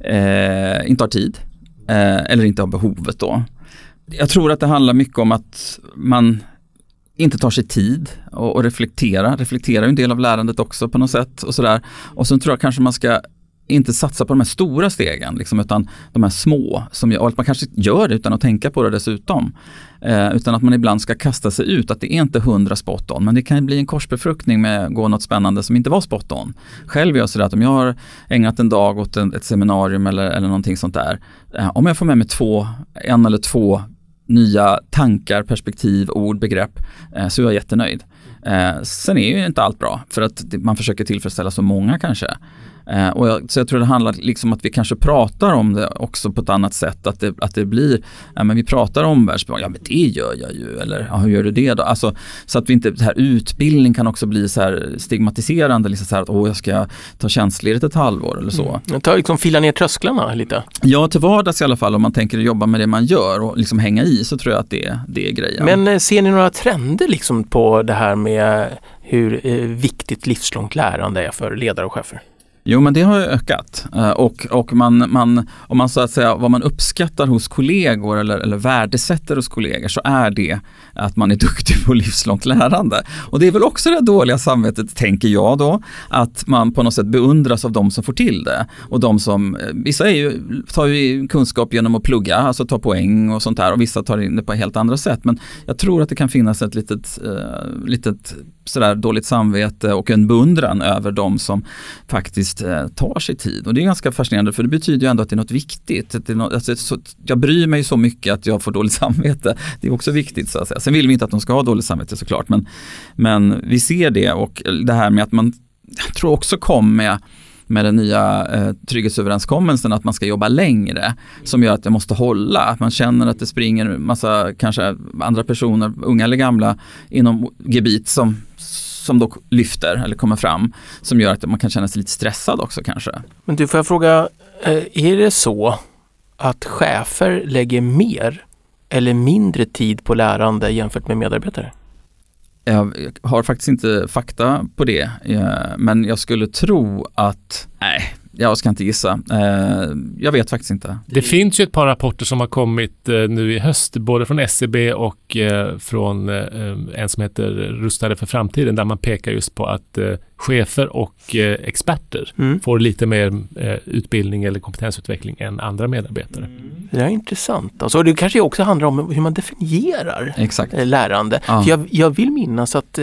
eh inte har tid eh, eller inte har behovet då. Jag tror att det handlar mycket om att man inte tar sig tid och, och reflektera. Reflektera är en del av lärandet också på något sätt och sådär. Och sen tror jag kanske man ska inte satsa på de här stora stegen, liksom, utan de här små. Som, och att man kanske gör det utan att tänka på det dessutom. Eh, utan att man ibland ska kasta sig ut, att det är inte hundra spot on, men det kan bli en korsbefruktning med gå något spännande som inte var spot on. Själv gör jag sådär att om jag har ägnat en dag åt en, ett seminarium eller, eller någonting sånt där, eh, om jag får med mig två, en eller två nya tankar, perspektiv, ord, begrepp eh, så är jättenöjd. Eh, sen är ju inte allt bra för att man försöker tillfredsställa så många kanske. Eh, och jag, så jag tror det handlar liksom att vi kanske pratar om det också på ett annat sätt. Att det, att det blir, ja men vi pratar om världsspråk, ja men det gör jag ju, eller ja, hur gör du det då? Alltså, så att vi inte, det här utbildning kan också bli så här stigmatiserande, liksom så här att åh jag ska ta tjänstledigt ett halvår eller så. Mm. Ta liksom fila ner trösklarna lite. Ja, till vardags i alla fall om man tänker jobba med det man gör och liksom hänga i så tror jag att det, det är grejen. Men eh, ser ni några trender liksom på det här med hur eh, viktigt livslångt lärande är för ledare och chefer? Jo men det har ökat eh, och, och man, man, om man så att säga vad man uppskattar hos kollegor eller, eller värdesätter hos kollegor så är det att man är duktig på livslångt lärande. Och det är väl också det dåliga samvetet, tänker jag då, att man på något sätt beundras av de som får till det. Och de som, eh, vissa är ju, tar ju kunskap genom att plugga, alltså ta poäng och sånt där och vissa tar in det på helt andra sätt. Men jag tror att det kan finnas ett litet, uh, litet sådär dåligt samvete och en beundran över de som faktiskt faktiskt eh, tar sig tid. Och det är ganska fascinerande för det betyder ju ändå att det är något viktigt. Att det är något, alltså, så, jag bryr mig så mycket att jag får dåligt samvete. Det är också viktigt så att säga. Sen vill vi inte att de ska ha dåligt samvete såklart. Men, men vi ser det och eh, det här med att man, jag tror också kom med med den nya eh, trygghetsöverenskommelsen att man ska jobba längre som gör att det måste hålla. Att man känner att det springer massa kanske andra personer, unga eller gamla, inom gebit som, som då lyfter eller kommer fram som gör att man kan känna sig lite stressad också kanske. Men du, får jag fråga, eh, är det så att chefer lägger mer eller mindre tid på lärande jämfört med medarbetare? Jag har faktiskt inte fakta på det, eh, men jag skulle tro att, nej, jag ska inte gissa. Eh, jag vet faktiskt inte. Det finns ju ett par rapporter som har kommit eh, nu i höst, både från SCB och från en som heter Rustade för framtiden, där man pekar just på att chefer och experter mm. får lite mer utbildning eller kompetensutveckling än andra medarbetare. Det är intressant. Alltså, det kanske också handlar om hur man definierar Exakt. lärande. Ja. Jag, jag, vill minnas att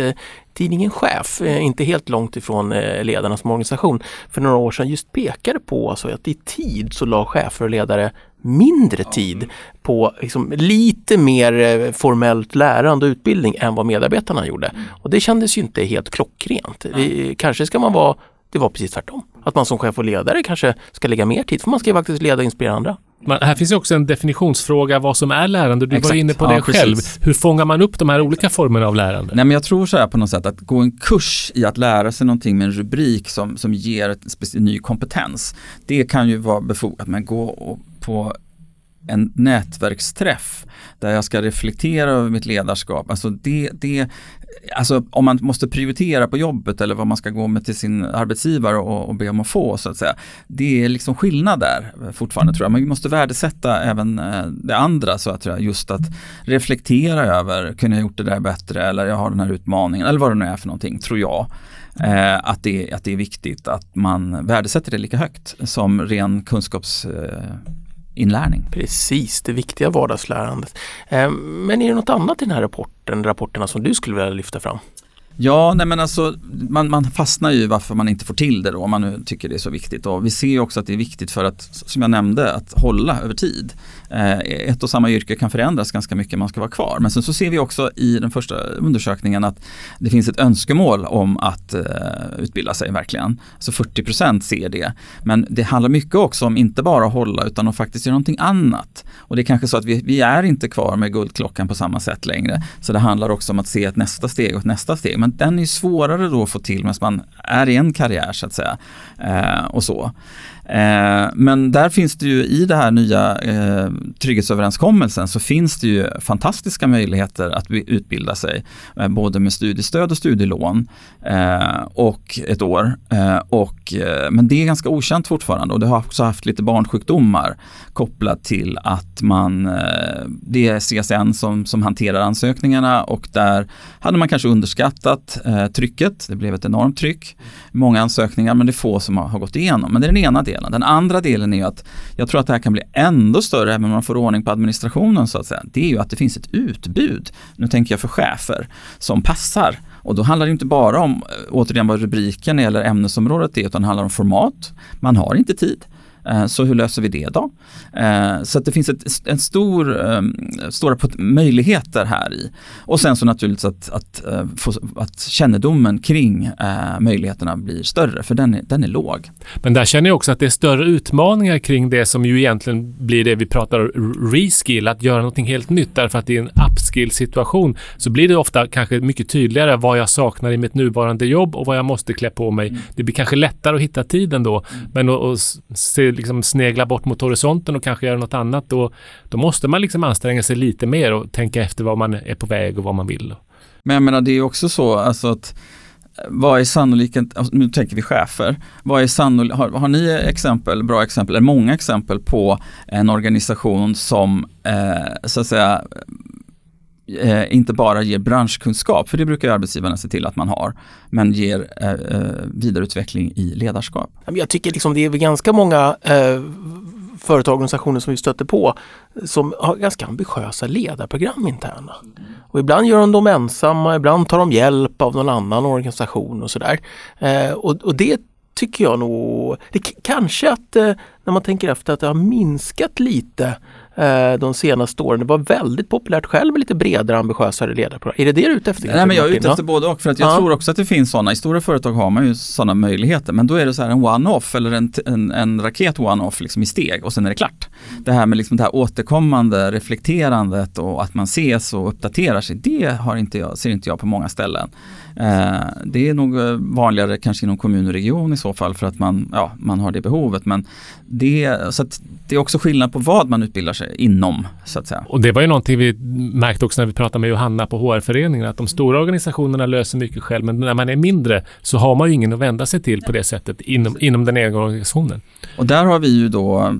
tidningen Chef, eh, inte helt långt ifrån eh, ledarna som organisation, för några år sedan just pekade på alltså att i tid så la chefer och ledare mindre tid på liksom, lite mer eh, formellt lärande och utbildning än vad medarbetarna gjorde. Mm. Och det kändes ju inte helt klockrent. Det, kanske ska man vara, det var precis tvärtom. Att man som chef och ledare kanske ska lägga mer tid, för man ska ju faktiskt leda och inspirera andra. Men här finns ju också en definitionsfråga vad som är lärande. Du Exakt. var inne på ja, det precis. själv. Hur fångar man upp de här olika formerna av lärande? Nej men jag tror så här på något sätt att gå en kurs i att lära sig någonting med en rubrik som, som ger en ny kompetens. Det kan ju vara befogat men gå på en nätverksträff där jag ska reflektera över mitt ledarskap. Alltså det, det, alltså om man måste prioritera på jobbet eller vad man ska gå med till sin arbetsgivare och, och be om att få så att säga. Det är liksom skillnad där fortfarande tror jag. Man måste värdesätta även eh, det andra så att jag, just att reflektera över, kunde jag gjort det där bättre eller jag har den här utmaningen eller vad det nu är för någonting, tror jag. Eh, att, det, att det är viktigt att man värdesätter det lika högt som ren kunskaps eh, inlärning. Precis, det viktiga vardagslärandet. Eh, men är det något annat i den här rapporten, rapporterna som du skulle vilja lyfta fram? Ja, nej men alltså man, man fastnar ju varför man inte får till det då om man nu tycker det är så viktigt. Och vi ser också att det är viktigt för att, som jag nämnde, att hålla över tid. Eh, ett och samma yrke kan förändras ganska mycket, man ska vara kvar. Men sen så ser vi också i den första undersökningen att det finns ett önskemål om att eh, utbilda sig verkligen. Så 40 procent ser det. Men det handlar mycket också om inte bara att hålla utan att faktiskt göra någonting annat. Och det är kanske så att vi, vi är inte kvar med guldklockan på samma sätt längre. Så det handlar också om att se ett nästa steg och ett nästa steg. Men den är svårare då att få till medan man är i en karriär så att säga. Eh, och så. Eh, men där finns det ju i den här nya eh, trygghetsöverenskommelsen så finns det ju fantastiska möjligheter att utbilda sig. Eh, både med studiestöd och studielån eh, och ett år. Eh, och, eh, men det är ganska okänt fortfarande och det har också haft lite barnsjukdomar kopplat till att man, eh, det är CSN som, som hanterar ansökningarna och där hade man kanske underskattat trycket. Det blev ett enormt tryck. Många ansökningar men det är få som har, har gått igenom. Men det är den ena delen delen. Den andra delen är att jag tror att det här kan bli ändå större även om man får ordning på administrationen så att säga. Det är ju att det finns ett utbud, nu tänker jag för chefer, som passar. Och då handlar det inte bara om, eh, återigen vad rubriken eller ämnesområdet är, utan det handlar om format. Man har inte tid. Eh, så hur löser vi det då? Eh, så att det finns ett, en stor, ehm, stora möjligheter här i. Och sen så naturligtvis att, att, eh, att kännedomen kring möjligheterna blir större, för den är, den är låg. Men där känner jag också att det är större utmaningar kring det som ju egentligen blir det vi pratar reskill, att göra någonting helt nytt. Därför att i en upskill situation så blir det ofta kanske mycket tydligare vad jag saknar i mitt nuvarande jobb och vad jag måste klä på mig. Mm. Det blir kanske lättare att hitta tiden då, mm. men att se liksom snegla bort mot horisonten och kanske göra något annat, då, då måste man liksom anstränga sig lite mer och tänka efter vad man är på väg och vad man vill. Men jag menar det är också så alltså att eh, vad är sannolikt, alltså, nu tänker vi chefer, vad är sannolik, har, har, ni exempel, bra exempel, eller många exempel på en organisation som eh, så att säga eh, inte bara ger branschkunskap, för det brukar arbetsgivarna se till att man har, men ger eh, eh vidareutveckling i ledarskap. Jag tycker liksom det är ganska många eh, företag och organisationer som vi stöter på som har ganska ambitiösa ledarprogram interna. Och ibland gör de dem ensamma, ibland tar de hjälp av någon annan organisation och sådär. Eh, och, och det tycker jag nog, det kanske att eh, när man tänker efter att det har minskat lite de senaste åren. Det var väldigt populärt själv med lite bredare ambitiösare ledarprogram. Är det det du är ute efter? Nej men jag är ute efter både och för att jag ja. tror också att det finns sådana. I stora företag har man ju sådana möjligheter men då är det så här en one-off eller en, en, en raket one-off liksom i steg och sen är det klart. Det här med liksom det här återkommande reflekterandet och att man ses och uppdaterar sig det har inte jag, ser inte jag på många ställen. Eh, det är nog eh, vanligare kanske inom kommun och region i så fall för att man, ja, man har det behovet. Men det, så det är också skillnad på vad man utbildar sig inom. så att säga. Och det var ju någonting vi märkte också när vi pratade med Johanna på HR-föreningen att de stora organisationerna löser mycket själv men när man är mindre så har man ju ingen att vända sig till på det sättet inom, inom den egna organisationen. Och där har vi ju då,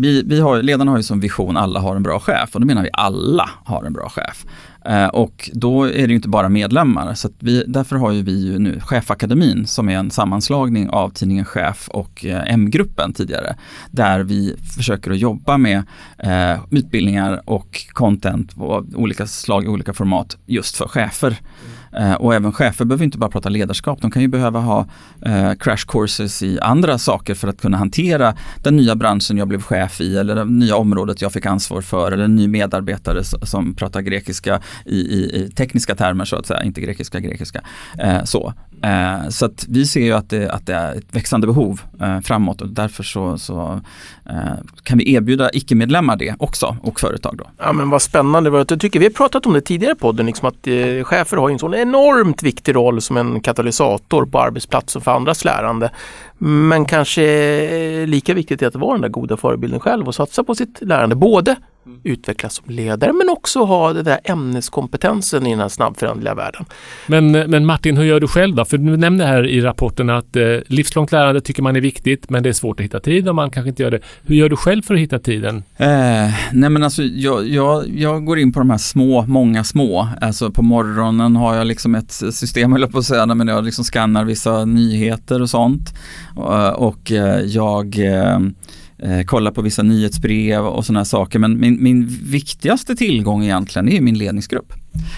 vi, vi har, ledarna har ju som vision alla har en bra chef och då menar vi alla har en bra chef. Eh, och då är det ju inte bara medlemmar. Så vi, därför har ju vi ju nu Chefakademin som är en sammanslagning av tidningen Chef och eh, M-gruppen tidigare. Där vi försöker att jobba med eh, utbildningar och content av olika slag, i olika format just för chefer. Mm. Eh, och även chefer behöver inte bara prata ledarskap, de kan ju behöva ha eh, crash courses i andra saker för att kunna hantera den nya branschen jag blev chef i eller det nya området jag fick ansvar för eller en ny medarbetare som pratar grekiska i, i, i tekniska termer så att säga, inte grekiska grekiska. Eh, så eh, så att vi ser ju att det, att det är ett växande behov eh, framåt och därför så, så eh, kan vi erbjuda icke-medlemmar det också och företag då. Ja men vad spännande, jag tycker vi har pratat om det tidigare i podden, liksom att eh, chefer har en sån enormt viktig roll som en katalysator på arbetsplatsen för andras lärande. Men kanske lika viktigt är att vara den där goda förebilden själv och satsa på sitt lärande. Både Mm. utvecklas som ledare men också ha den där ämneskompetensen i den här snabbföränderliga världen. Men, men Martin, hur gör du själv då? För du nämnde här i rapporten att eh, livslångt lärande tycker man är viktigt men det är svårt att hitta tid och man kanske inte gör det. Hur gör du själv för att hitta tiden? Eh, nej men alltså jag, jag, jag, går in på de här små, många små. Alltså på morgonen har jag liksom ett system, eller på att säga, men jag liksom skannar vissa nyheter och sånt. Och, och eh, jag eh, eh, kolla på vissa nyhetsbrev och sådana saker. Men min, min viktigaste tillgång egentligen är min ledningsgrupp.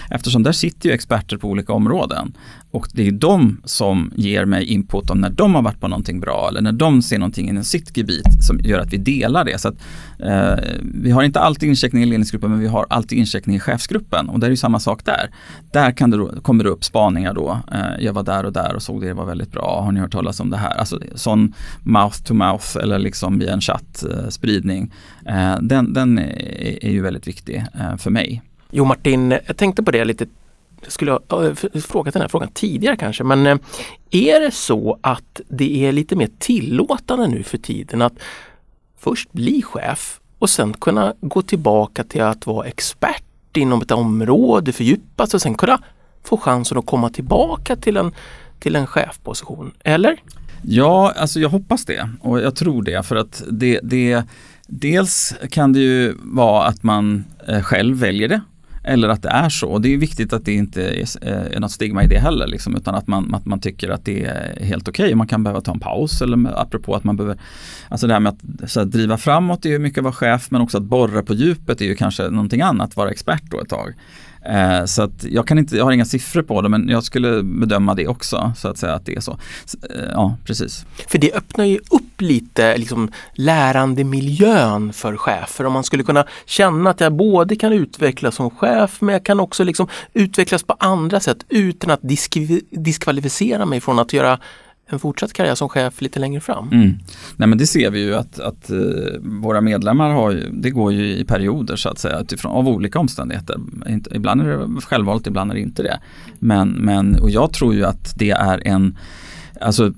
Eftersom där sitter ju experter på olika områden. Och det är de som ger mig input om när de har varit på någonting bra eller när de ser någonting inom sitt gebit som gör att vi delar det. Så att, eh, vi har inte alltid incheckning i ledningsgruppen men vi har alltid incheckning i chefsgruppen och det är ju samma sak där. Där kan det då, kommer det upp spaningar då. Eh, jag var där och där och såg det, det var väldigt bra. Har ni hört talas om det här? Alltså sån mouth to mouth eller liksom via en chattspridning. Eh, den den är, är, ju väldigt viktig eh, för mig. Jo Martin, jag tänkte på det lite jag skulle ha frågat den här frågan tidigare kanske, men eh, är det så att det är lite mer tillåtande nu för tiden att först bli chef och sen kunna gå tillbaka till att vara expert inom ett område, fördjupa sig och sen kunna få chansen att komma tillbaka till en, till en chefposition, eller? Ja, alltså jag hoppas det och jag tror det för att det, det Dels kan det ju vara att man eh, själv väljer det eller att det är så. Och det är viktigt att det inte eh, är, något stigma i det heller. Liksom, utan att man, att man tycker att det är helt okej. Okay. Man kan behöva ta en paus eller apropå att man behöver Alltså det här med att så här, driva framåt är ju mycket att vara chef men också att borra på djupet är ju kanske någonting annat, vara expert då ett tag. Eh, så att jag, kan inte, jag har inga siffror på det men jag skulle bedöma det också så att säga att det är så. så eh, ja, precis. För det öppnar ju upp lite liksom, lärandemiljön för chefer. Om man skulle kunna känna att jag både kan utvecklas som chef men jag kan också liksom utvecklas på andra sätt utan att diskvalificera mig från att göra en fortsatt karriär som chef lite längre fram? Mm. Nej men det ser vi ju att, att uh, våra medlemmar har ju, det går ju i perioder så att säga utifrån, av olika omständigheter. Inte, ibland är det självvalt, ibland är det inte det. Men, men, och jag tror ju att det är en Alltså,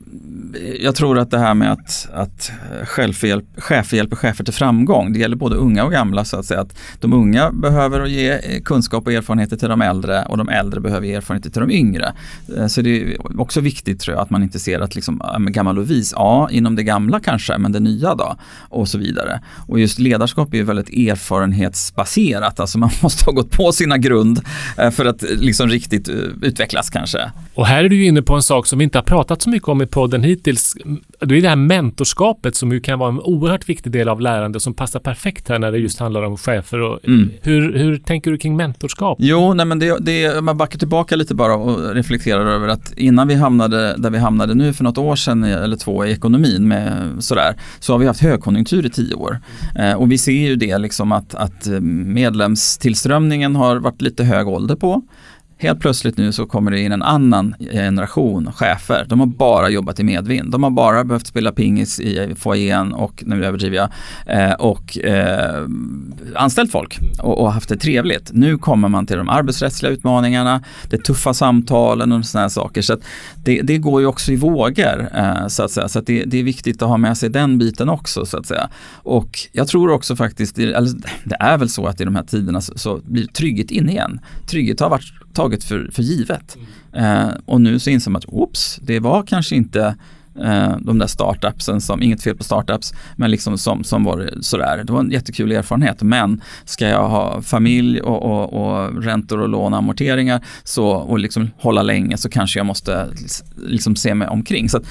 jag tror att det här med att, att självhjälp, chefer hjälper chefer till framgång, det gäller både unga och gamla så att säga. Att de unga behöver ge eh, kunskap och erfarenheter till de äldre och de äldre behöver ge erfarenheter till de yngre. Eh, så det är också viktigt tror jag att man inte ser att liksom, gammal och vis, ja inom det gamla kanske, men det nya då? Och så vidare. Och just ledarskap är ju väldigt erfarenhetsbaserat, alltså man måste ha gått på sina grund eh, för att liksom riktigt utvecklas kanske. Och här är du inne på en sak som vi inte har pratat så mycket mycket om i podden hittills, det är det här mentorskapet som ju kan vara en oerhört viktig del av lärande som passar perfekt här när det just handlar om chefer. Och, Mm. hur, hur tänker du kring mentorskap? Jo, nej men det, det, man backar tillbaka lite bara och reflekterar över att innan vi hamnade där vi hamnade nu för något år sedan eller två i ekonomin med sådär, så har vi haft högkonjunktur i tio år. Eh, och vi ser ju det liksom att, att medlemstillströmningen har varit lite hög ålder på. Helt plötsligt nu så kommer det in en annan generation chefer. De har bara jobbat i medvind. De har bara behövt spela pingis i foajén och, nu överdriver jag, eh, och eh, anställt folk och, och, haft det trevligt. Nu kommer man till de arbetsrättsliga utmaningarna, det tuffa samtalen och sådana saker. Så det, det, går ju också i vågor eh, så att säga. Så att det, det, är viktigt att ha med sig den biten också så att säga. Och jag tror också faktiskt, eller det är väl så att i de här tiderna så, så blir trygghet in igen. Trygghet har varit taget för, för givet. Eh, och nu så inser man att oops, det var kanske inte eh, de där startupsen som, inget fel på startups, men liksom som, som var sådär. Det var en jättekul erfarenhet. Men ska jag ha familj och, och, och räntor och lån och amorteringar så, och liksom hålla länge så kanske jag måste liksom se mig omkring. Så att, eh,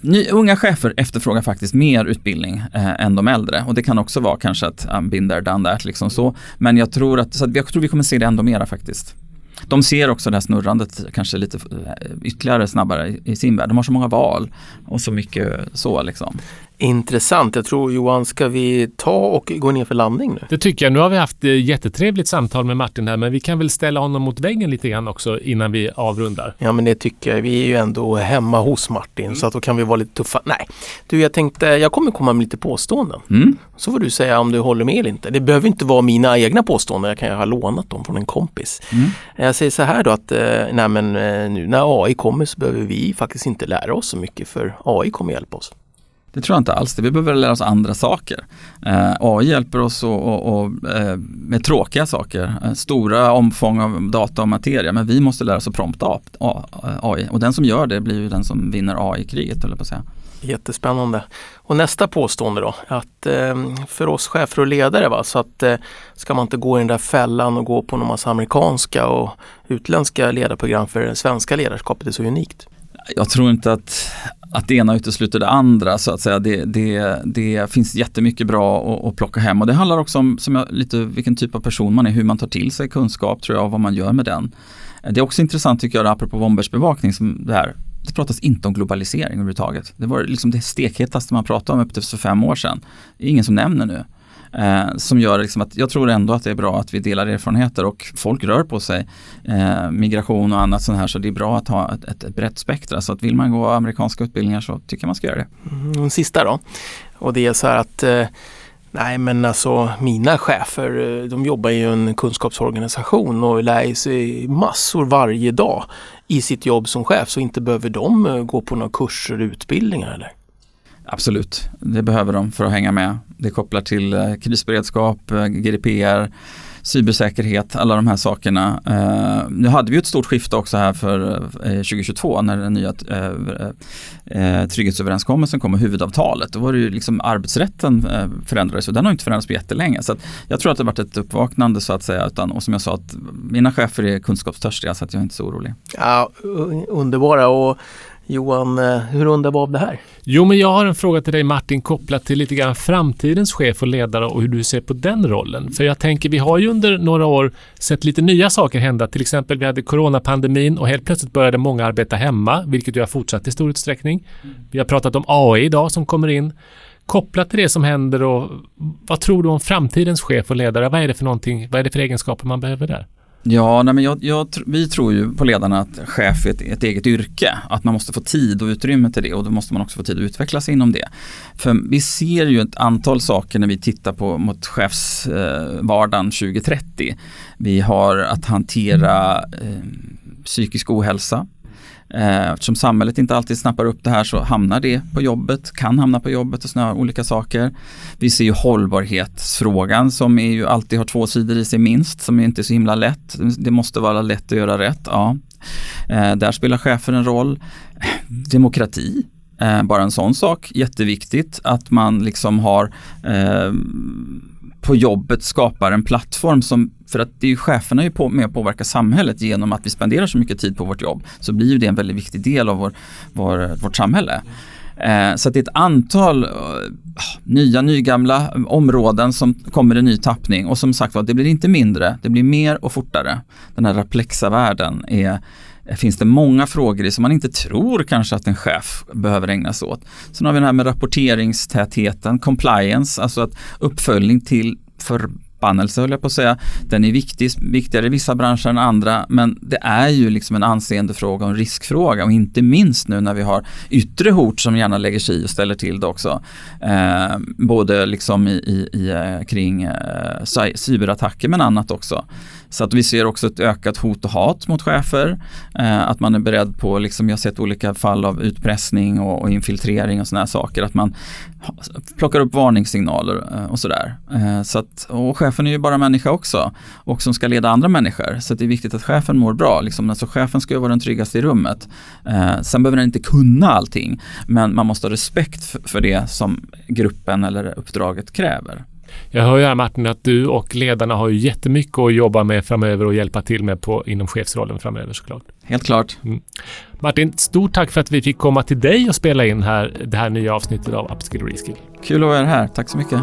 Ny, unga chefer efterfrågar faktiskt mer utbildning eh, än de äldre och det kan också vara kanske att um, been there, done that liksom så. Men jag tror att, så att jag tror vi kommer se det ändå mera faktiskt. De ser också det här snurrandet kanske lite eh, ytterligare snabbare i, sin värld. De har så många val och så mycket så liksom. Intressant. Jag tror Johan, ska vi ta och gå ner för landning nu? Det tycker jag. Nu har vi haft jättetrevligt samtal med Martin här, men vi kan väl ställa honom mot väggen lite grann också innan vi avrundar. Ja, men det tycker jag. Vi är ju ändå hemma hos Martin, mm. så att då kan vi vara lite tuffa. Nej, du, jag tänkte, jag kommer komma med lite påståenden. Mm. Så får du säga om du håller med eller inte. Det behöver inte vara mina egna påståenden, jag kan ju ha lånat dem från en kompis. Mm. Jag säger så här då att, nej men nu när AI kommer så behöver vi faktiskt inte lära oss så mycket, för AI kommer hjälpa oss. Det tror jag inte alls. Vi behöver lära oss andra saker. Eh, AI hjälper oss och, och, och, med tråkiga saker, eh, stora omfång av data och materia, men vi måste lära oss att prompta AI. Och den som gör det blir ju den som vinner AI-kriget, höll jag på att säga. Jättespännande. Och nästa påstående då, att eh, för oss chefer och ledare va, så att eh, ska man inte gå i den där fällan och gå på någon massa amerikanska och utländska ledarprogram för det svenska ledarskapet är så unikt. Jag tror inte att, att det ena utesluter det andra så att säga. Det, det, det finns jättemycket bra att, att plocka hem och det handlar också om som jag, lite vilken typ av person man är, hur man tar till sig kunskap tror jag och vad man gör med den. Det är också intressant tycker jag, apropå omvärldsbevakning, som det här det pratas inte om globalisering överhuvudtaget. Det var liksom det stekhetaste man pratade om upp till för fem år sedan. Det är ingen som nämner nu. Eh, som gör liksom att jag tror ändå att det är bra att vi delar erfarenheter och folk rör på sig. Eh, migration och annat sånt här så det är bra att ha ett, ett, ett brett spektra. Så att vill man gå amerikanska utbildningar så tycker jag man ska göra det. Mm, den sista då. Och det är så här att eh, Nej men alltså mina chefer eh, de jobbar i en kunskapsorganisation och lär sig massor varje dag i sitt jobb som chef så inte behöver de eh, gå på några kurser och utbildningar eller? Absolut, det behöver de för att hänga med. Det kopplar till eh, krisberedskap, eh, GDPR, cybersäkerhet, alla de här sakerna. Eh, nu hade vi ett stort skifte också här för eh, 2022 när den nya eh, eh, trygghetsöverenskommelsen kom och huvudavtalet. Då var det ju liksom arbetsrätten förändrades och den har inte förändrats på jättelänge. Så jag tror att det har varit ett uppvaknande så att säga. Utan, och som jag sa, att mina chefer är kunskapstörstiga så att jag är inte så orolig. Ja, underbara och Johan, eh, hur underbar det här? Jo, men jag har en fråga till dig Martin kopplat till lite grann framtidens chef och ledare och hur du ser på den rollen. För jag tänker, vi har ju under några år sett lite nya saker hända. Till exempel, vi hade coronapandemin och helt plötsligt började många arbeta hemma, vilket ju har fortsatt i stor utsträckning. Vi har pratat om AI idag som kommer in. Kopplat till det som händer och vad tror du om framtidens chef och ledare? Vad är det för någonting? Vad är det för egenskaper man behöver där? Ja, nej men jag, jag, vi tror ju på ledarna att chef är ett, ett, eget yrke. Att man måste få tid och utrymme till det och då måste man också få tid att utvecklas inom det. För vi ser ju ett antal saker när vi tittar på mot chefsvardagen eh, 2030. Vi har att hantera eh, psykisk ohälsa. Eh, eftersom samhället inte alltid snappar upp det här så hamnar det på jobbet, kan hamna på jobbet och sådana olika saker. Vi ser ju hållbarhetsfrågan som är ju alltid har två sidor i sig minst, som är inte är så himla lätt. Det måste vara lätt att göra rätt, ja. Eh, där spelar chefer en roll. Demokrati, eh, bara en sån sak, jätteviktigt att man liksom har på jobbet skapar en plattform som, för att det är ju cheferna är ju på, med att påverka samhället genom att vi spenderar så mycket tid på vårt jobb, så blir ju det en väldigt viktig del av vår, vår, vårt samhälle. Eh, så det är ett antal eh, nya, nygamla områden som kommer i ny tappning och som sagt var, det blir inte mindre, det blir mer och fortare. Den här raplexa världen är Eh, finns det många frågor i som man inte tror kanske att en chef behöver ägna sig åt. Sen har vi det här med rapporteringstätheten, compliance, alltså att uppföljning till för förbannelse höll jag på att säga. Den är viktig, viktigare i vissa branscher än andra men det är ju liksom en anseendefråga och en riskfråga och inte minst nu när vi har yttre hot som gärna lägger sig i och ställer till det också. Eh, både liksom i, i, i eh, kring eh, cyberattacker men annat också. Så att vi ser också ett ökat hot och hat mot chefer. Eh, att man är beredd på, liksom, jag har sett olika fall av utpressning och, och infiltrering och sådana saker. Att man plockar upp varningssignaler eh, och sådär. Eh, så att, och chefen är ju bara människa också och som ska leda andra människor. Så det är viktigt att chefen mår bra. Liksom, alltså chefen ska ju vara den tryggaste i rummet. Eh, sen behöver den inte kunna allting men man måste ha respekt för, för det som gruppen eller uppdraget kräver. Jag hör ju här Martin att du och ledarna har ju jättemycket att jobba med framöver och hjälpa till med på, inom chefsrollen framöver såklart. Helt klart. Mm. Martin, stort tack för att vi fick komma till dig och spela in här, det här nya avsnittet av Upskill Reskill. Kul att vara här. Tack så mycket.